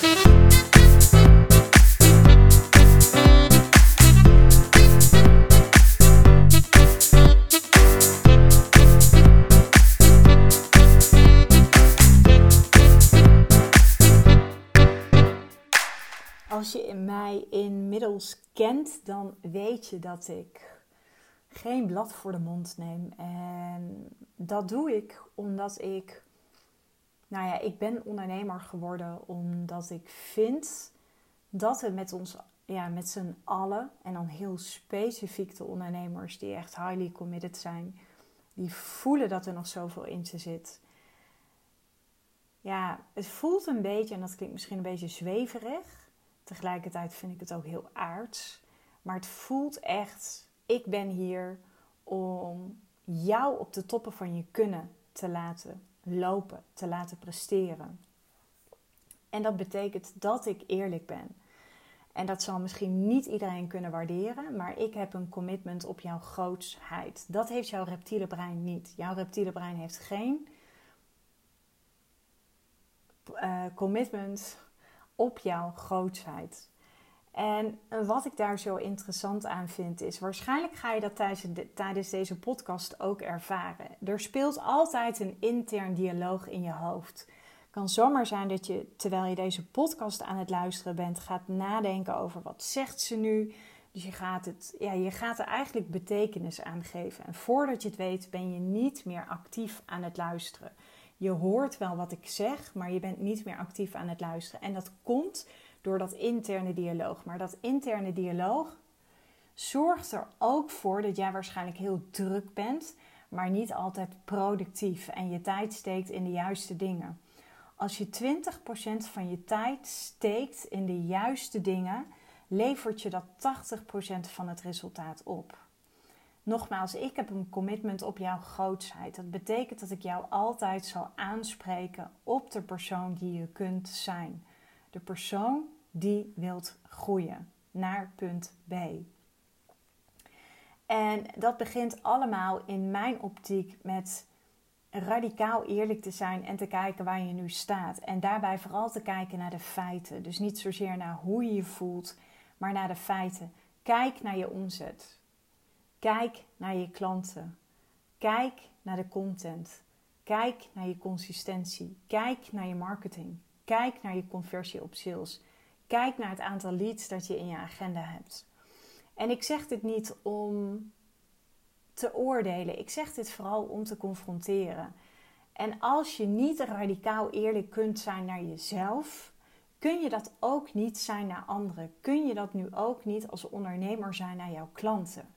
Als je mij inmiddels kent, dan weet je dat ik geen blad voor de mond neem. En dat doe ik omdat ik, nou ja, ik ben ondernemer geworden omdat ik vind dat we met ons, ja, met z'n allen, en dan heel specifiek de ondernemers die echt highly committed zijn, die voelen dat er nog zoveel in ze zit. Ja, het voelt een beetje, en dat klinkt misschien een beetje zweverig. Tegelijkertijd vind ik het ook heel aards. Maar het voelt echt, ik ben hier om jou op de toppen van je kunnen te laten lopen, te laten presteren. En dat betekent dat ik eerlijk ben. En dat zal misschien niet iedereen kunnen waarderen, maar ik heb een commitment op jouw grootsheid. Dat heeft jouw reptiele brein niet. Jouw reptiele brein heeft geen uh, commitment op jouw grootsheid. En wat ik daar zo interessant aan vind is, waarschijnlijk ga je dat tijdens, deze podcast ook ervaren. Er speelt altijd een intern dialoog in je hoofd. Het kan zomaar zijn dat je, terwijl je deze podcast aan het luisteren bent, gaat nadenken over wat zegt ze nu. Dus je gaat, het, ja, je gaat er eigenlijk betekenis aan geven. En voordat je het weet, ben je niet meer actief aan het luisteren. Je hoort wel wat ik zeg, maar je bent niet meer actief aan het luisteren. En dat komt door dat interne dialoog. Maar dat interne dialoog zorgt er ook voor dat jij waarschijnlijk heel druk bent, maar niet altijd productief en je tijd steekt in de juiste dingen. Als je 20% van je tijd steekt in de juiste dingen, levert je dat 80% van het resultaat op. Nogmaals, ik heb een commitment op jouw grootsheid. Dat betekent dat ik jou altijd zal aanspreken op de persoon die je kunt zijn de persoon die wilt groeien naar punt B. En dat begint allemaal in mijn optiek met radicaal eerlijk te zijn en te kijken waar je nu staat. En daarbij vooral te kijken naar de feiten. Dus niet zozeer naar hoe je je voelt, maar naar de feiten. Kijk naar je omzet. Kijk naar je klanten. Kijk naar de content. Kijk naar je consistentie. Kijk naar je marketing. Kijk naar je conversie op sales. Kijk naar het aantal leads dat je in je agenda hebt. En ik zeg dit niet om te oordelen. Ik zeg dit vooral om te confronteren. En als je niet radicaal eerlijk kunt zijn naar jezelf, kun je dat ook niet zijn naar anderen. Kun je dat nu ook niet als ondernemer zijn naar jouw klanten.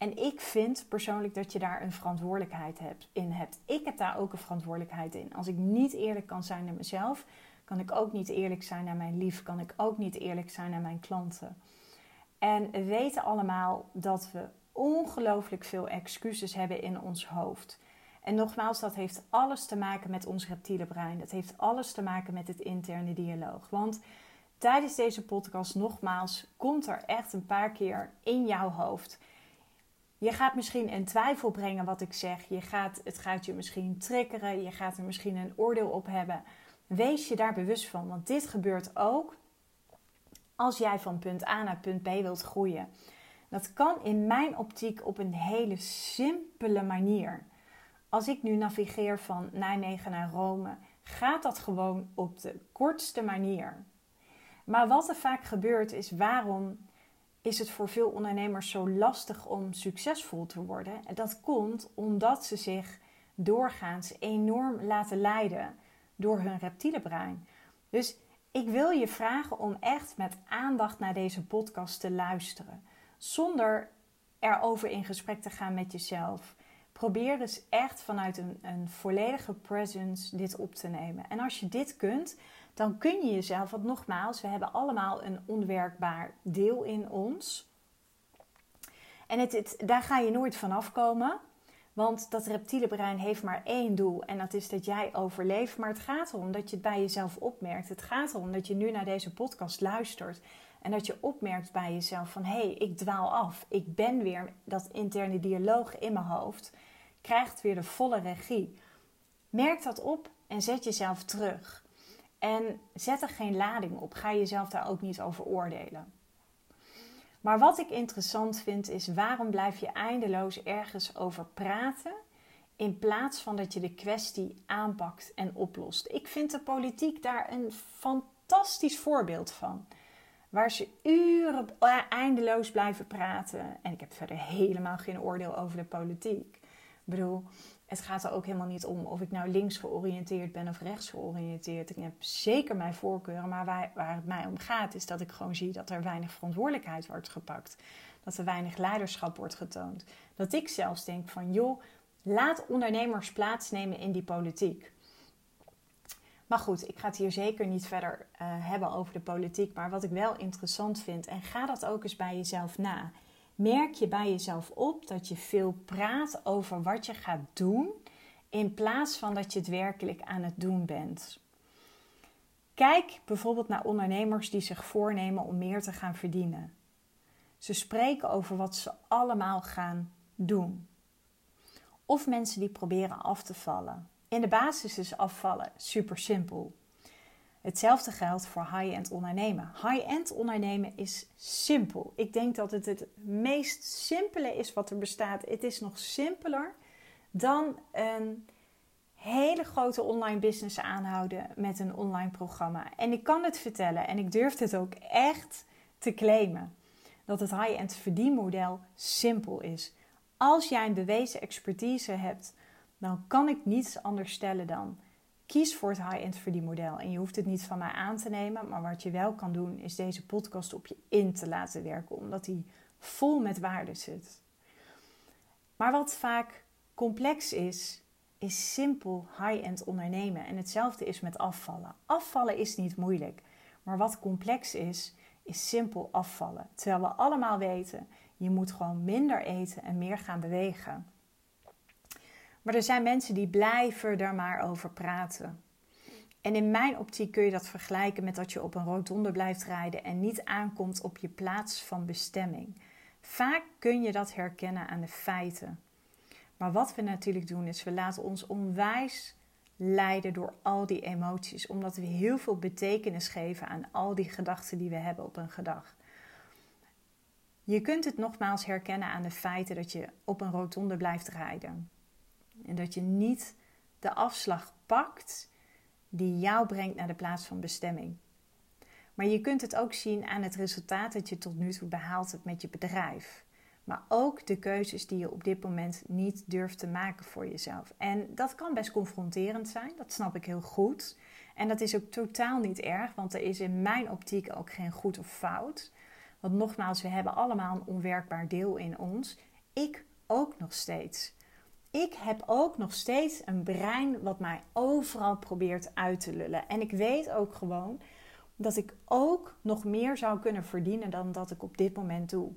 En ik vind persoonlijk dat je daar een verantwoordelijkheid hebt, in hebt. Ik heb daar ook een verantwoordelijkheid in. Als ik niet eerlijk kan zijn naar mezelf, kan ik ook niet eerlijk zijn naar mijn lief. Kan ik ook niet eerlijk zijn naar mijn klanten. En we weten allemaal dat we ongelooflijk veel excuses hebben in ons hoofd. En nogmaals, dat heeft alles te maken met ons reptiele brein. Dat heeft alles te maken met het interne dialoog. Want tijdens deze podcast, nogmaals, komt er echt een paar keer in jouw hoofd je gaat misschien in twijfel brengen wat ik zeg. Je gaat, het gaat je misschien triggeren. Je gaat er misschien een oordeel op hebben. Wees je daar bewust van. Want dit gebeurt ook als jij van punt A naar punt B wilt groeien. Dat kan in mijn optiek op een hele simpele manier. Als ik nu navigeer van Nijmegen naar Rome, gaat dat gewoon op de kortste manier. Maar wat er vaak gebeurt is waarom is het voor veel ondernemers zo lastig om succesvol te worden. En dat komt omdat ze zich doorgaans enorm laten leiden door hun reptiele brein. Dus ik wil je vragen om echt met aandacht naar deze podcast te luisteren, zonder erover in gesprek te gaan met jezelf. Probeer dus echt vanuit een, een volledige presence dit op te nemen. En als je dit kunt, dan kun je jezelf, want nogmaals, we hebben allemaal een onwerkbaar deel in ons. En het, het, daar ga je nooit van afkomen. Want dat reptiele brein heeft maar één doel en dat is dat jij overleeft. Maar het gaat erom dat je het bij jezelf opmerkt. Het gaat erom dat je nu naar deze podcast luistert en dat je opmerkt bij jezelf van hé, hey, ik dwaal af. Ik ben weer dat interne dialoog in mijn hoofd. Krijgt weer de volle regie. Merk dat op en zet jezelf terug. En zet er geen lading op. Ga jezelf daar ook niet over oordelen. Maar wat ik interessant vind is waarom blijf je eindeloos ergens over praten in plaats van dat je de kwestie aanpakt en oplost. Ik vind de politiek daar een fantastisch voorbeeld van. Waar ze uren eindeloos blijven praten. En ik heb verder helemaal geen oordeel over de politiek. Ik bedoel, het gaat er ook helemaal niet om of ik nou links georiënteerd ben of rechts georiënteerd. Ik heb zeker mijn voorkeuren, maar waar, waar het mij om gaat is dat ik gewoon zie dat er weinig verantwoordelijkheid wordt gepakt. Dat er weinig leiderschap wordt getoond. Dat ik zelfs denk van joh, laat ondernemers plaatsnemen in die politiek. Maar goed, ik ga het hier zeker niet verder uh, hebben over de politiek. Maar wat ik wel interessant vind, en ga dat ook eens bij jezelf na merk je bij jezelf op dat je veel praat over wat je gaat doen, in plaats van dat je het werkelijk aan het doen bent. Kijk bijvoorbeeld naar ondernemers die zich voornemen om meer te gaan verdienen. Ze spreken over wat ze allemaal gaan doen. Of mensen die proberen af te vallen. In de basis is afvallen super simpel. Hetzelfde geldt voor high-end ondernemen. High-end ondernemen is simpel. Ik denk dat het het meest simpele is wat er bestaat. Het is nog simpeler dan een hele grote online business aanhouden met een online programma. En ik kan het vertellen en ik durf het ook echt te claimen. Dat het high-end verdienmodel simpel is. Als jij een bewezen expertise hebt, dan kan ik niets anders stellen dan Kies voor het high-end verdienmodel. En je hoeft het niet van mij aan te nemen. Maar wat je wel kan doen, is deze podcast op je in te laten werken. Omdat die vol met waarde zit. Maar wat vaak complex is, is simpel high-end ondernemen. En hetzelfde is met afvallen. Afvallen is niet moeilijk. Maar wat complex is, is simpel afvallen. Terwijl we allemaal weten, je moet gewoon minder eten en meer gaan bewegen. Maar er zijn mensen die blijven er maar over praten. En in mijn optiek kun je dat vergelijken met dat je op een rotonde blijft rijden en niet aankomt op je plaats van bestemming. Vaak kun je dat herkennen aan de feiten. Maar wat we natuurlijk doen is we laten ons onwijs leiden door al die emoties, omdat we heel veel betekenis geven aan al die gedachten die we hebben op een gedag. Je kunt het nogmaals herkennen aan de feiten dat je op een rotonde blijft rijden. En dat je niet de afslag pakt die jou brengt naar de plaats van bestemming. Maar je kunt het ook zien aan het resultaat dat je tot nu toe behaald hebt met je bedrijf. Maar ook de keuzes die je op dit moment niet durft te maken voor jezelf. En dat kan best confronterend zijn, dat snap ik heel goed. En dat is ook totaal niet erg, want er is in mijn optiek ook geen goed of fout. Want nogmaals, we hebben allemaal een onwerkbaar deel in ons. Ik ook nog steeds ik heb ook nog steeds een brein wat mij overal probeert uit te lullen. En ik weet ook gewoon dat ik ook nog meer zou kunnen verdienen dan dat ik op dit moment doe.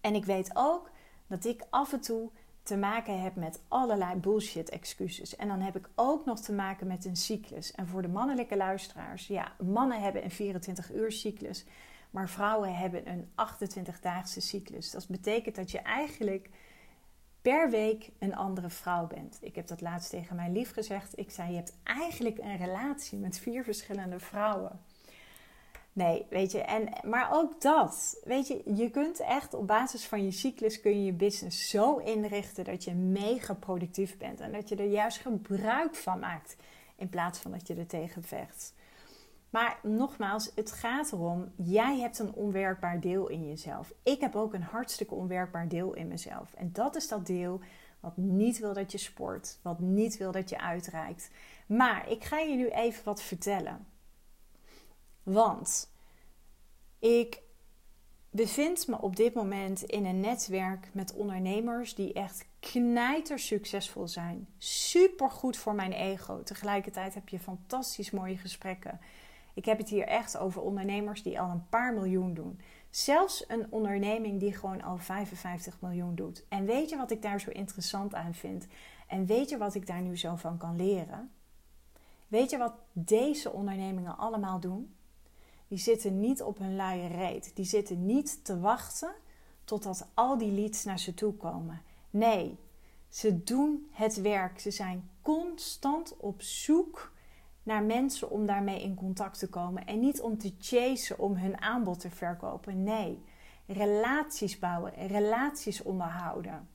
En ik weet ook dat ik af en toe te maken heb met allerlei bullshit excuses. En dan heb ik ook nog te maken met een cyclus. En voor de mannelijke luisteraars, ja, mannen hebben een 24 uur cyclus, maar vrouwen hebben een 28-daagse cyclus. Dat betekent dat je eigenlijk per week een andere vrouw bent. Ik heb dat laatst tegen mijn lief gezegd. Ik zei: Je hebt eigenlijk een relatie met vier verschillende vrouwen. Nee, weet je, en, maar ook dat. Weet je, je kunt echt op basis van je cyclus kun je je business zo inrichten dat je mega productief bent en dat je er juist gebruik van maakt in plaats van dat je er tegen vecht. Maar nogmaals, het gaat erom, jij hebt een onwerkbaar deel in jezelf. Ik heb ook een hartstikke onwerkbaar deel in mezelf. En dat is dat deel wat niet wil dat je sport, wat niet wil dat je uitreikt. Maar ik ga je nu even wat vertellen. Want ik bevind me op dit moment in een netwerk met ondernemers die echt knijter succesvol zijn. Super goed voor mijn ego. Tegelijkertijd heb je fantastisch mooie gesprekken. Ik heb het hier echt over ondernemers die al een paar miljoen doen. Zelfs een onderneming die gewoon al 55 miljoen doet. En weet je wat ik daar zo interessant aan vind? En weet je wat ik daar nu zo van kan leren? Weet je wat deze ondernemingen allemaal doen? Die zitten niet op hun luie reet. Die zitten niet te wachten totdat al die leads naar ze toe komen. Nee, ze doen het werk. Ze zijn constant op zoek naar mensen om daarmee in contact te komen. En niet om te chasen om hun aanbod te verkopen. Nee, relaties bouwen, relaties onderhouden.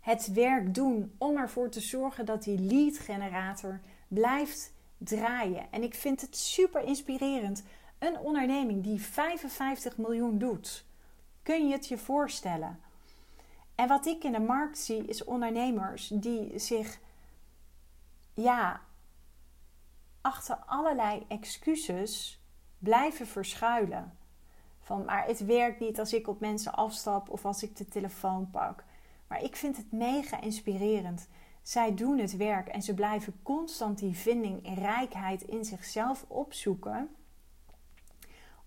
Het werk doen om ervoor te zorgen dat die lead generator blijft draaien. En ik vind het super inspirerend. Een onderneming die 55 miljoen doet. Kun je het je voorstellen? En wat ik in de markt zie is ondernemers die zich ja, achter allerlei excuses blijven verschuilen. Van maar het werkt niet als ik op mensen afstap of als ik de telefoon pak. Maar ik vind het mega inspirerend. Zij doen het werk en ze blijven constant die vinding en rijkheid in zichzelf opzoeken.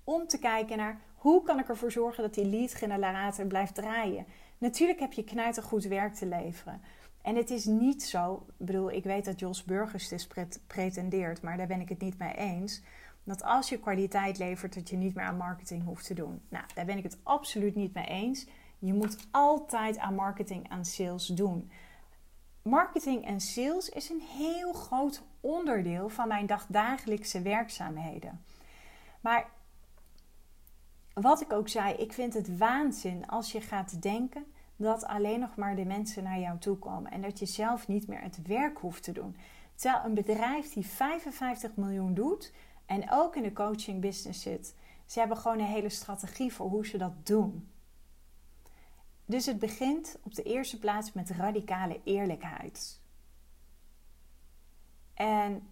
Om te kijken naar hoe kan ik ervoor zorgen dat die lead generator blijft draaien. Natuurlijk heb je knijter goed werk te leveren. En het is niet zo, ik bedoel, ik weet dat Jos Burgers dit pretendeert, maar daar ben ik het niet mee eens. Dat als je kwaliteit levert, dat je niet meer aan marketing hoeft te doen. Nou, daar ben ik het absoluut niet mee eens. Je moet altijd aan marketing en sales doen. Marketing en sales is een heel groot onderdeel van mijn dagdagelijkse werkzaamheden. Maar wat ik ook zei, ik vind het waanzin als je gaat denken dat alleen nog maar de mensen naar jou toe komen en dat je zelf niet meer het werk hoeft te doen. Terwijl een bedrijf die 55 miljoen doet en ook in de coaching business zit, ze hebben gewoon een hele strategie voor hoe ze dat doen. Dus het begint op de eerste plaats met radicale eerlijkheid. En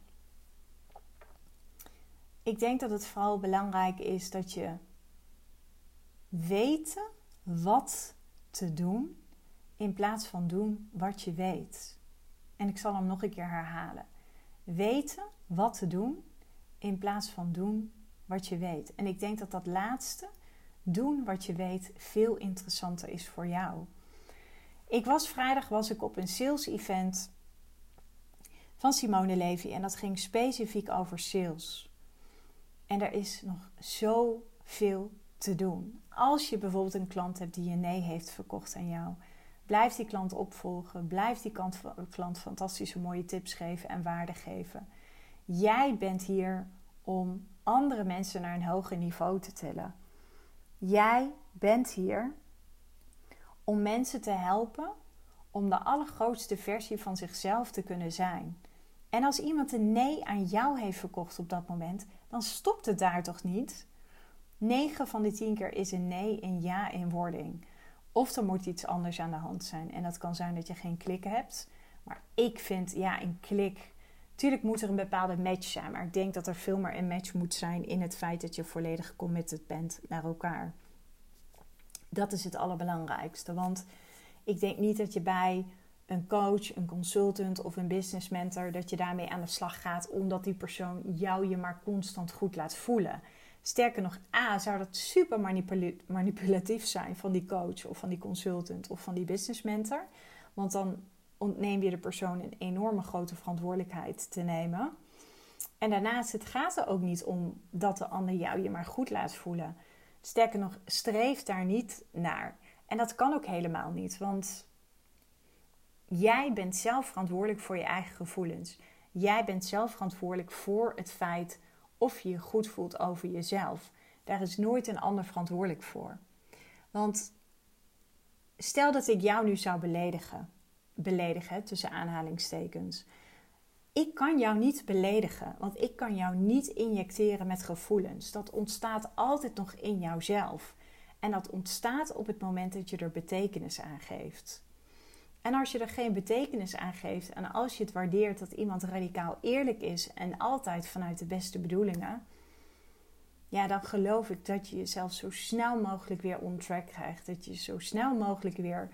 ik denk dat het vooral belangrijk is dat je weten wat te doen in plaats van doen wat je weet. En ik zal hem nog een keer herhalen. Weten wat te doen in plaats van doen wat je weet. En ik denk dat dat laatste, doen wat je weet, veel interessanter is voor jou. Ik was vrijdag was ik op een sales event van Simone Levy en dat ging specifiek over sales. En er is nog zoveel te doen. Als je bijvoorbeeld een klant hebt die je nee heeft verkocht aan jou, blijf die klant opvolgen. Blijf die klant fantastische mooie tips geven en waarde geven. Jij bent hier om andere mensen naar een hoger niveau te tillen. Jij bent hier om mensen te helpen om de allergrootste versie van zichzelf te kunnen zijn. En als iemand een nee aan jou heeft verkocht op dat moment, dan stopt het daar toch niet? 9 van de 10 keer is een nee een ja in wording. Of er moet iets anders aan de hand zijn. En dat kan zijn dat je geen klik hebt. Maar ik vind, ja, een klik. Tuurlijk moet er een bepaalde match zijn. Maar ik denk dat er veel meer een match moet zijn in het feit dat je volledig committed bent naar elkaar. Dat is het allerbelangrijkste. Want ik denk niet dat je bij een coach, een consultant of een business mentor, dat je daarmee aan de slag gaat omdat die persoon jou je maar constant goed laat voelen. Sterker nog, A, zou dat super manipulatief zijn van die coach of van die consultant of van die business mentor. Want dan ontneem je de persoon een enorme grote verantwoordelijkheid te nemen. En daarnaast, het gaat er ook niet om dat de ander jou je maar goed laat voelen. Sterker nog, streef daar niet naar. En dat kan ook helemaal niet, want jij bent zelf verantwoordelijk voor je eigen gevoelens. Jij bent zelf verantwoordelijk voor het feit of je je goed voelt over jezelf. Daar is nooit een ander verantwoordelijk voor. Want stel dat ik jou nu zou beledigen, beledigen tussen aanhalingstekens. Ik kan jou niet beledigen, want ik kan jou niet injecteren met gevoelens. Dat ontstaat altijd nog in jouzelf. En dat ontstaat op het moment dat je er betekenis aan geeft. En als je er geen betekenis aan geeft en als je het waardeert dat iemand radicaal eerlijk is en altijd vanuit de beste bedoelingen, ja, dan geloof ik dat je jezelf zo snel mogelijk weer on track krijgt. Dat je zo snel mogelijk weer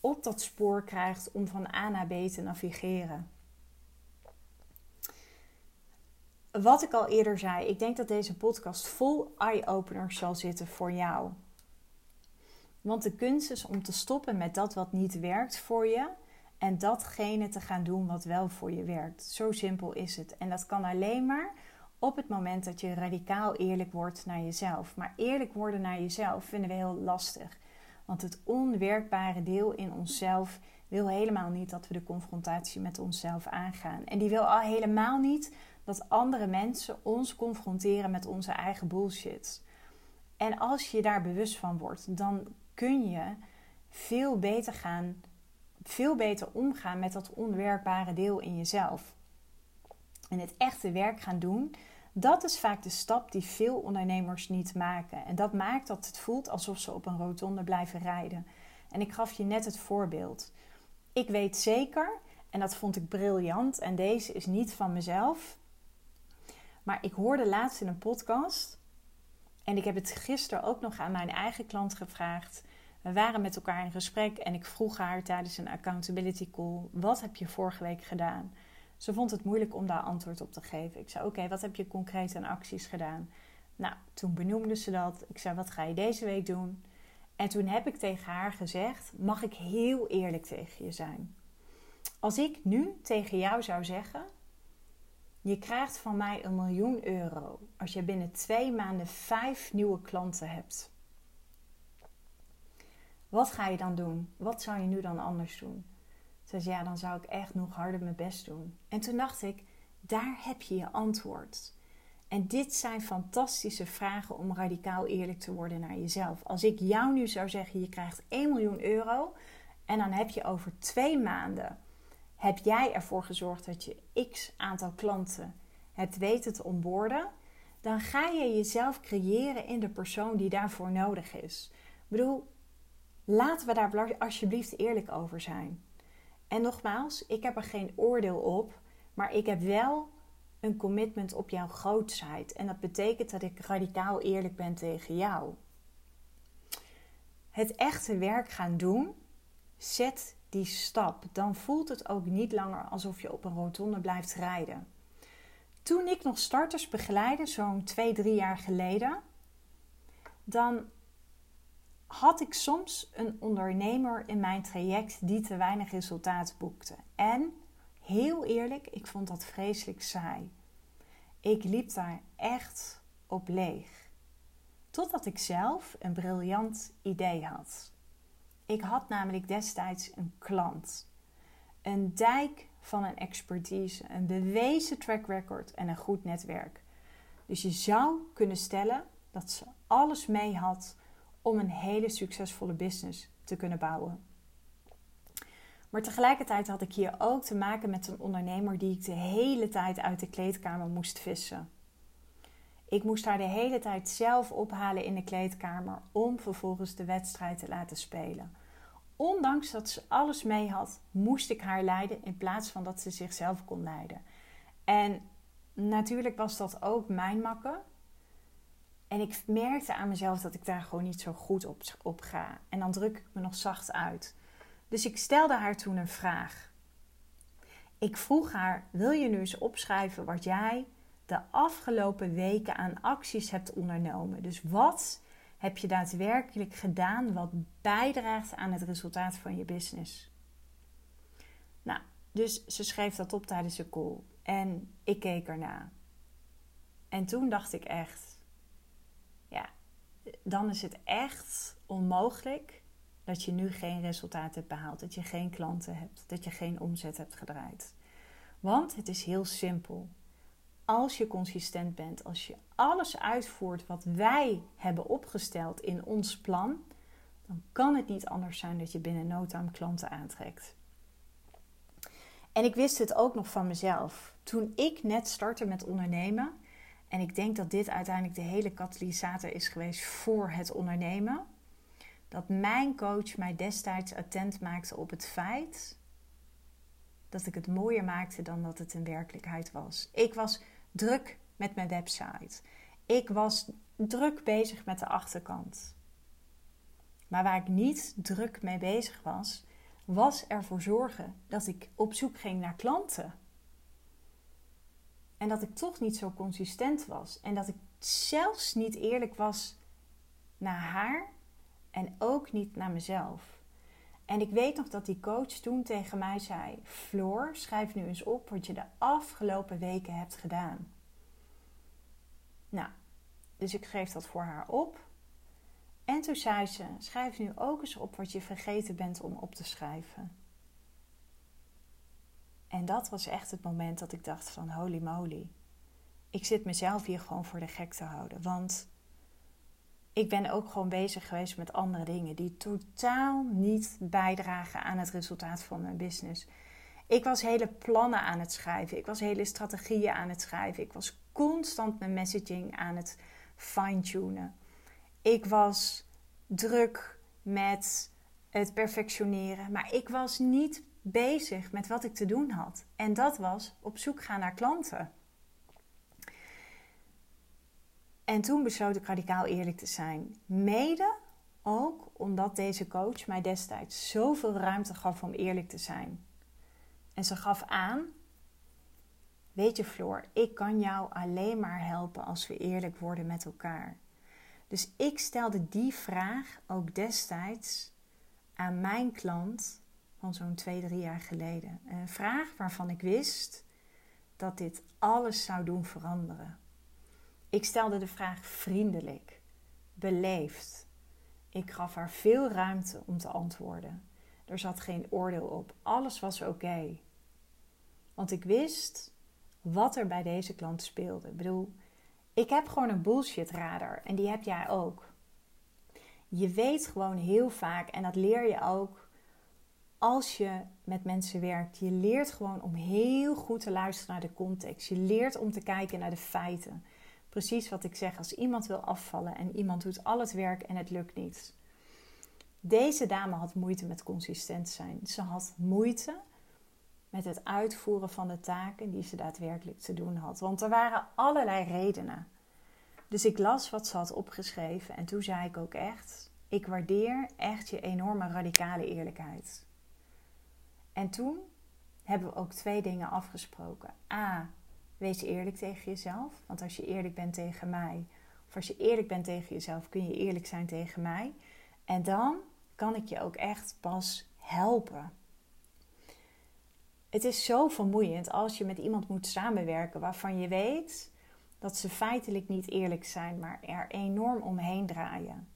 op dat spoor krijgt om van A naar B te navigeren. Wat ik al eerder zei, ik denk dat deze podcast vol eye-openers zal zitten voor jou. Want de kunst is om te stoppen met dat wat niet werkt voor je en datgene te gaan doen wat wel voor je werkt. Zo simpel is het. En dat kan alleen maar op het moment dat je radicaal eerlijk wordt naar jezelf. Maar eerlijk worden naar jezelf vinden we heel lastig. Want het onwerkbare deel in onszelf wil helemaal niet dat we de confrontatie met onszelf aangaan. En die wil al helemaal niet dat andere mensen ons confronteren met onze eigen bullshit. En als je daar bewust van wordt, dan kun je veel beter gaan, veel beter omgaan met dat onwerkbare deel in jezelf. En het echte werk gaan doen, dat is vaak de stap die veel ondernemers niet maken. En dat maakt dat het voelt alsof ze op een rotonde blijven rijden. En ik gaf je net het voorbeeld. Ik weet zeker, en dat vond ik briljant, en deze is niet van mezelf. Maar ik hoorde laatst in een podcast, en ik heb het gisteren ook nog aan mijn eigen klant gevraagd. We waren met elkaar in gesprek en ik vroeg haar tijdens een accountability call: Wat heb je vorige week gedaan? Ze vond het moeilijk om daar antwoord op te geven. Ik zei: Oké, wat heb je concreet aan acties gedaan? Nou, toen benoemde ze dat. Ik zei: Wat ga je deze week doen? En toen heb ik tegen haar gezegd: Mag ik heel eerlijk tegen je zijn? Als ik nu tegen jou zou zeggen: Je krijgt van mij een miljoen euro als je binnen twee maanden vijf nieuwe klanten hebt. Wat ga je dan doen? Wat zou je nu dan anders doen? Ze zei, ja, dan zou ik echt nog harder mijn best doen. En toen dacht ik, daar heb je je antwoord. En dit zijn fantastische vragen om radicaal eerlijk te worden naar jezelf. Als ik jou nu zou zeggen, je krijgt 1 miljoen euro en dan heb je over twee maanden, heb jij ervoor gezorgd dat je x aantal klanten hebt weten te onboorden, dan ga je jezelf creëren in de persoon die daarvoor nodig is. Ik bedoel, laten we daar alsjeblieft eerlijk over zijn. En nogmaals, ik heb er geen oordeel op, maar ik heb wel een commitment op jouw grootheid. En dat betekent dat ik radicaal eerlijk ben tegen jou. Het echte werk gaan doen, zet die stap. Dan voelt het ook niet langer alsof je op een rotonde blijft rijden. Toen ik nog starters begeleidde, zo'n twee, drie jaar geleden, dan had ik soms een ondernemer in mijn traject die te weinig resultaat boekte. En heel eerlijk, ik vond dat vreselijk saai. Ik liep daar echt op leeg. Totdat ik zelf een briljant idee had. Ik had namelijk destijds een klant. Een dijk van een expertise, een bewezen track record en een goed netwerk. Dus je zou kunnen stellen dat ze alles mee had om een hele succesvolle business te kunnen bouwen. Maar tegelijkertijd had ik hier ook te maken met een ondernemer die ik de hele tijd uit de kleedkamer moest vissen. Ik moest haar de hele tijd zelf ophalen in de kleedkamer om vervolgens de wedstrijd te laten spelen. Ondanks dat ze alles mee had, moest ik haar leiden in plaats van dat ze zichzelf kon leiden. En natuurlijk was dat ook mijn makken. En ik merkte aan mezelf dat ik daar gewoon niet zo goed op, op ga. En dan druk ik me nog zacht uit. Dus ik stelde haar toen een vraag. Ik vroeg haar: Wil je nu eens opschrijven wat jij de afgelopen weken aan acties hebt ondernomen? Dus wat heb je daadwerkelijk gedaan wat bijdraagt aan het resultaat van je business? Nou, dus ze schreef dat op tijdens de call en ik keek erna. En toen dacht ik echt: dan is het echt onmogelijk dat je nu geen resultaat hebt behaald, dat je geen klanten hebt, dat je geen omzet hebt gedraaid. Want het is heel simpel. Als je consistent bent, als je alles uitvoert wat wij hebben opgesteld in ons plan, dan kan het niet anders zijn dat je binnen no time klanten aantrekt. En ik wist het ook nog van mezelf. Toen ik net startte met ondernemen, en ik denk dat dit uiteindelijk de hele katalysator is geweest voor het ondernemen dat mijn coach mij destijds attent maakte op het feit dat ik het mooier maakte dan dat het in werkelijkheid was. Ik was druk met mijn website. Ik was druk bezig met de achterkant. Maar waar ik niet druk mee bezig was, was ervoor zorgen dat ik op zoek ging naar klanten. En dat ik toch niet zo consistent was. En dat ik zelfs niet eerlijk was naar haar en ook niet naar mezelf. En ik weet nog dat die coach toen tegen mij zei: Floor, schrijf nu eens op wat je de afgelopen weken hebt gedaan. Nou, dus ik schreef dat voor haar op. En toen zei ze: Schrijf nu ook eens op wat je vergeten bent om op te schrijven. En dat was echt het moment dat ik dacht: van holy moly. ik zit mezelf hier gewoon voor de gek te houden. Want ik ben ook gewoon bezig geweest met andere dingen die totaal niet bijdragen aan het resultaat van mijn business. Ik was hele plannen aan het schrijven. Ik was hele strategieën aan het schrijven. Ik was constant mijn messaging aan het fine-tunen. Ik was druk met het perfectioneren, maar ik was niet bezig met wat ik te doen had. En dat was op zoek gaan naar klanten. En toen besloot ik radicaal eerlijk te zijn. Mede ook omdat deze coach mij destijds zoveel ruimte gaf om eerlijk te zijn. En ze gaf aan: Weet je, Floor, ik kan jou alleen maar helpen als we eerlijk worden met elkaar. Dus ik stelde die vraag ook destijds aan mijn klant van zo'n twee, drie jaar geleden. Een vraag waarvan ik wist dat dit alles zou doen veranderen. Ik stelde de vraag vriendelijk, beleefd. Ik gaf haar veel ruimte om te antwoorden. Er zat geen oordeel op. Alles was oké. Want ik wist wat er bij deze klant speelde. Ik bedoel, ik heb gewoon een bullshit radar en die heb jij ook. Je weet gewoon heel vaak, en dat leer je ook als je met mensen werkt. Je leert gewoon om heel goed te luisteren naar de context. Je leert om te kijken naar de feiten. Precies wat ik zeg, als iemand wil afvallen en iemand doet al het werk en het lukt niet. Deze dame had moeite met consistent zijn. Ze had moeite met het uitvoeren van de taken die ze daadwerkelijk te doen had. Want er waren allerlei redenen. Dus ik las wat ze had opgeschreven en toen zei ik ook echt: ik waardeer echt je enorme radicale eerlijkheid. En toen hebben we ook twee dingen afgesproken. A, wees eerlijk tegen jezelf. Want als je eerlijk bent tegen mij, of als je eerlijk bent tegen jezelf, kun je eerlijk zijn tegen mij. En dan kan ik je ook echt pas helpen. Het is zo vermoeiend als je met iemand moet samenwerken waarvan je weet dat ze feitelijk niet eerlijk zijn, maar er enorm omheen draaien.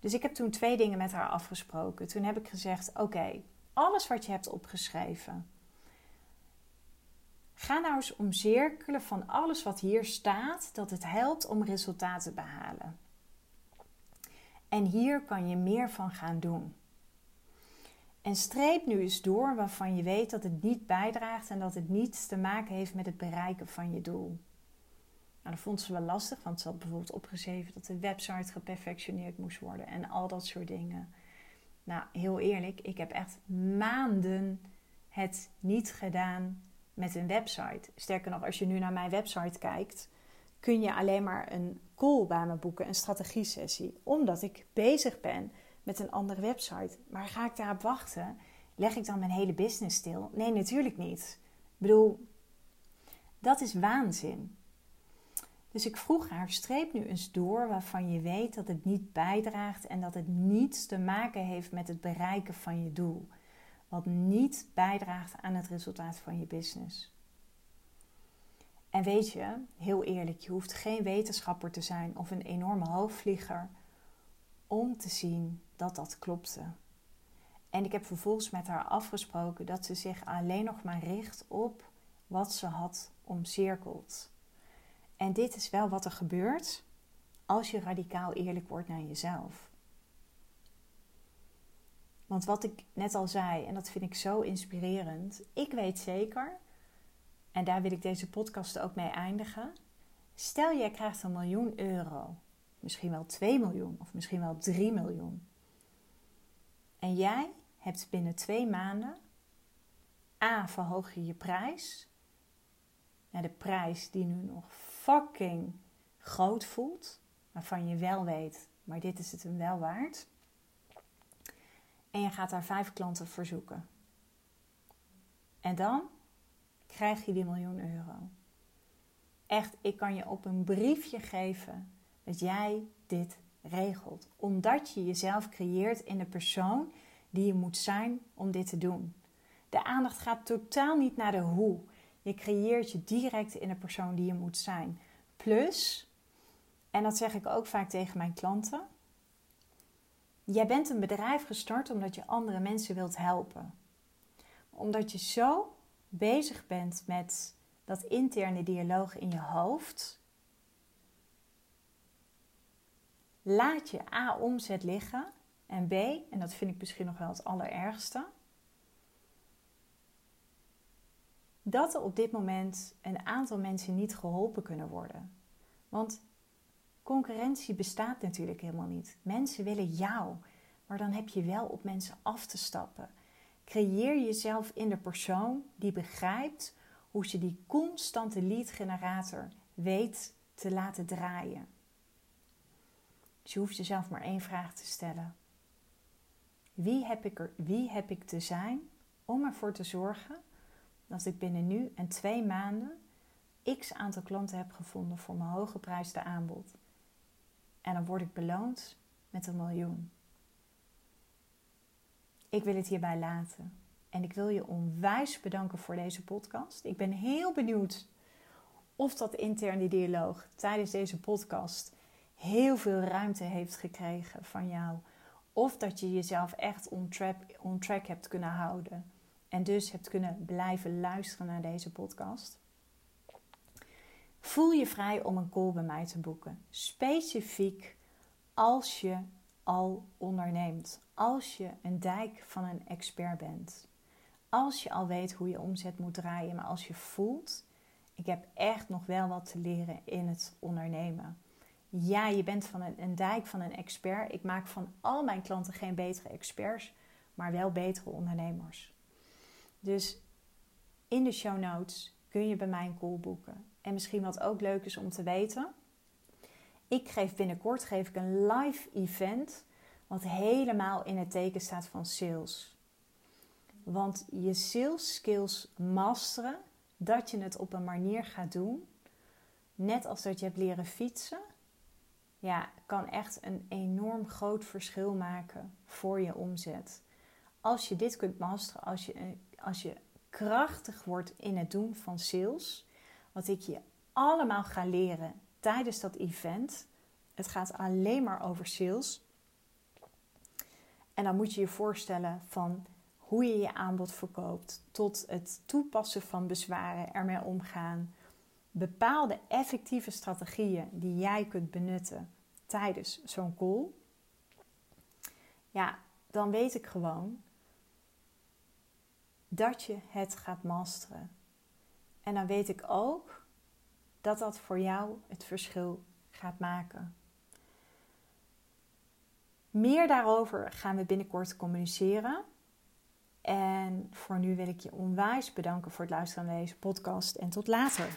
Dus ik heb toen twee dingen met haar afgesproken. Toen heb ik gezegd: Oké, alles wat je hebt opgeschreven, Ga nou eens omcirkelen van alles wat hier staat, dat het helpt om resultaten te behalen. En hier kan je meer van gaan doen. En streep nu eens door waarvan je weet dat het niet bijdraagt en dat het niets te maken heeft met het bereiken van je doel. Nou, dat vond ze wel lastig, want ze had bijvoorbeeld opgeschreven dat de website geperfectioneerd moest worden en al dat soort dingen. Nou, heel eerlijk, ik heb echt maanden het niet gedaan met een website. Sterker nog, als je nu naar mijn website kijkt, kun je alleen maar een call bij me boeken, een strategie-sessie, omdat ik bezig ben met een andere website. Maar ga ik daarop wachten? Leg ik dan mijn hele business stil? Nee, natuurlijk niet. Ik bedoel, dat is waanzin. Dus ik vroeg haar: streep nu eens door waarvan je weet dat het niet bijdraagt en dat het niets te maken heeft met het bereiken van je doel wat niet bijdraagt aan het resultaat van je business. En weet je, heel eerlijk, je hoeft geen wetenschapper te zijn of een enorme hoofdvlieger om te zien dat dat klopte. En ik heb vervolgens met haar afgesproken dat ze zich alleen nog maar richt op wat ze had omcirkeld. En dit is wel wat er gebeurt als je radicaal eerlijk wordt naar jezelf. Want wat ik net al zei, en dat vind ik zo inspirerend, ik weet zeker, en daar wil ik deze podcast ook mee eindigen. Stel jij krijgt een miljoen euro, misschien wel 2 miljoen of misschien wel 3 miljoen. En jij hebt binnen twee maanden A. verhoog je je prijs naar de prijs die nu nog fucking groot voelt, waarvan je wel weet, maar dit is het hem wel waard. En je gaat daar vijf klanten voor zoeken. En dan krijg je die miljoen euro. Echt, ik kan je op een briefje geven dat jij dit regelt. Omdat je jezelf creëert in de persoon die je moet zijn om dit te doen. De aandacht gaat totaal niet naar de hoe. Je creëert je direct in de persoon die je moet zijn. Plus, en dat zeg ik ook vaak tegen mijn klanten Jij bent een bedrijf gestart omdat je andere mensen wilt helpen. Omdat je zo bezig bent met dat interne dialoog in je hoofd, laat je A omzet liggen en B, en dat vind ik misschien nog wel het allerergste, dat er op dit moment een aantal mensen niet geholpen kunnen worden. Want concurrentie bestaat natuurlijk helemaal niet. Mensen willen jou, maar dan heb je wel op mensen af te stappen. Creëer jezelf in de persoon die begrijpt hoe ze die constante lead generator weet te laten draaien. Dus je hoeft jezelf maar één vraag te stellen. Wie heb ik, er, wie heb ik te zijn om ervoor te zorgen dat ik binnen nu en twee maanden x aantal klanten heb gevonden voor mijn hooggeprijsde aanbod? En dan word ik beloond met een miljoen. Ik wil het hierbij laten. En ik wil je onwijs bedanken voor deze podcast. Ik ben heel benieuwd of dat interne dialoog tijdens deze podcast heel veel ruimte heeft gekregen van jou. Of dat je jezelf echt on track, on track hebt kunnen houden. En dus hebt kunnen blijven luisteren naar deze podcast. Voel je vrij om een call bij mij te boeken. Specifiek als je al onderneemt. Als je een dijk van een expert bent. Als je al weet hoe je omzet moet draaien, maar als je voelt, ik heb echt nog wel wat te leren in het ondernemen. Ja, je bent van een, een dijk van een expert. Ik maak van al mijn klanten geen betere experts, maar wel betere ondernemers. Dus in de show notes kun je bij mij een call boeken. En misschien wat ook leuk is om te weten. Ik geef binnenkort geef ik een live event wat helemaal in het teken staat van sales. Want je sales skills masteren, dat je het op een manier gaat doen, net als dat je hebt leren fietsen, ja, kan echt een enorm groot verschil maken voor je omzet. Als je dit kunt masteren, als je, als je krachtig wordt in het doen van sales, wat ik je allemaal ga leren tijdens dat event. Het gaat alleen maar over sales. En dan moet je je voorstellen van hoe je je aanbod verkoopt, tot het toepassen van bezwaren, ermee omgaan. Bepaalde effectieve strategieën die jij kunt benutten tijdens zo'n call. Ja, dan weet ik gewoon dat je het gaat masteren. En dan weet ik ook dat dat voor jou het verschil gaat maken. Meer daarover gaan we binnenkort communiceren. En voor nu wil ik je onwijs bedanken voor het luisteren naar deze podcast en tot later.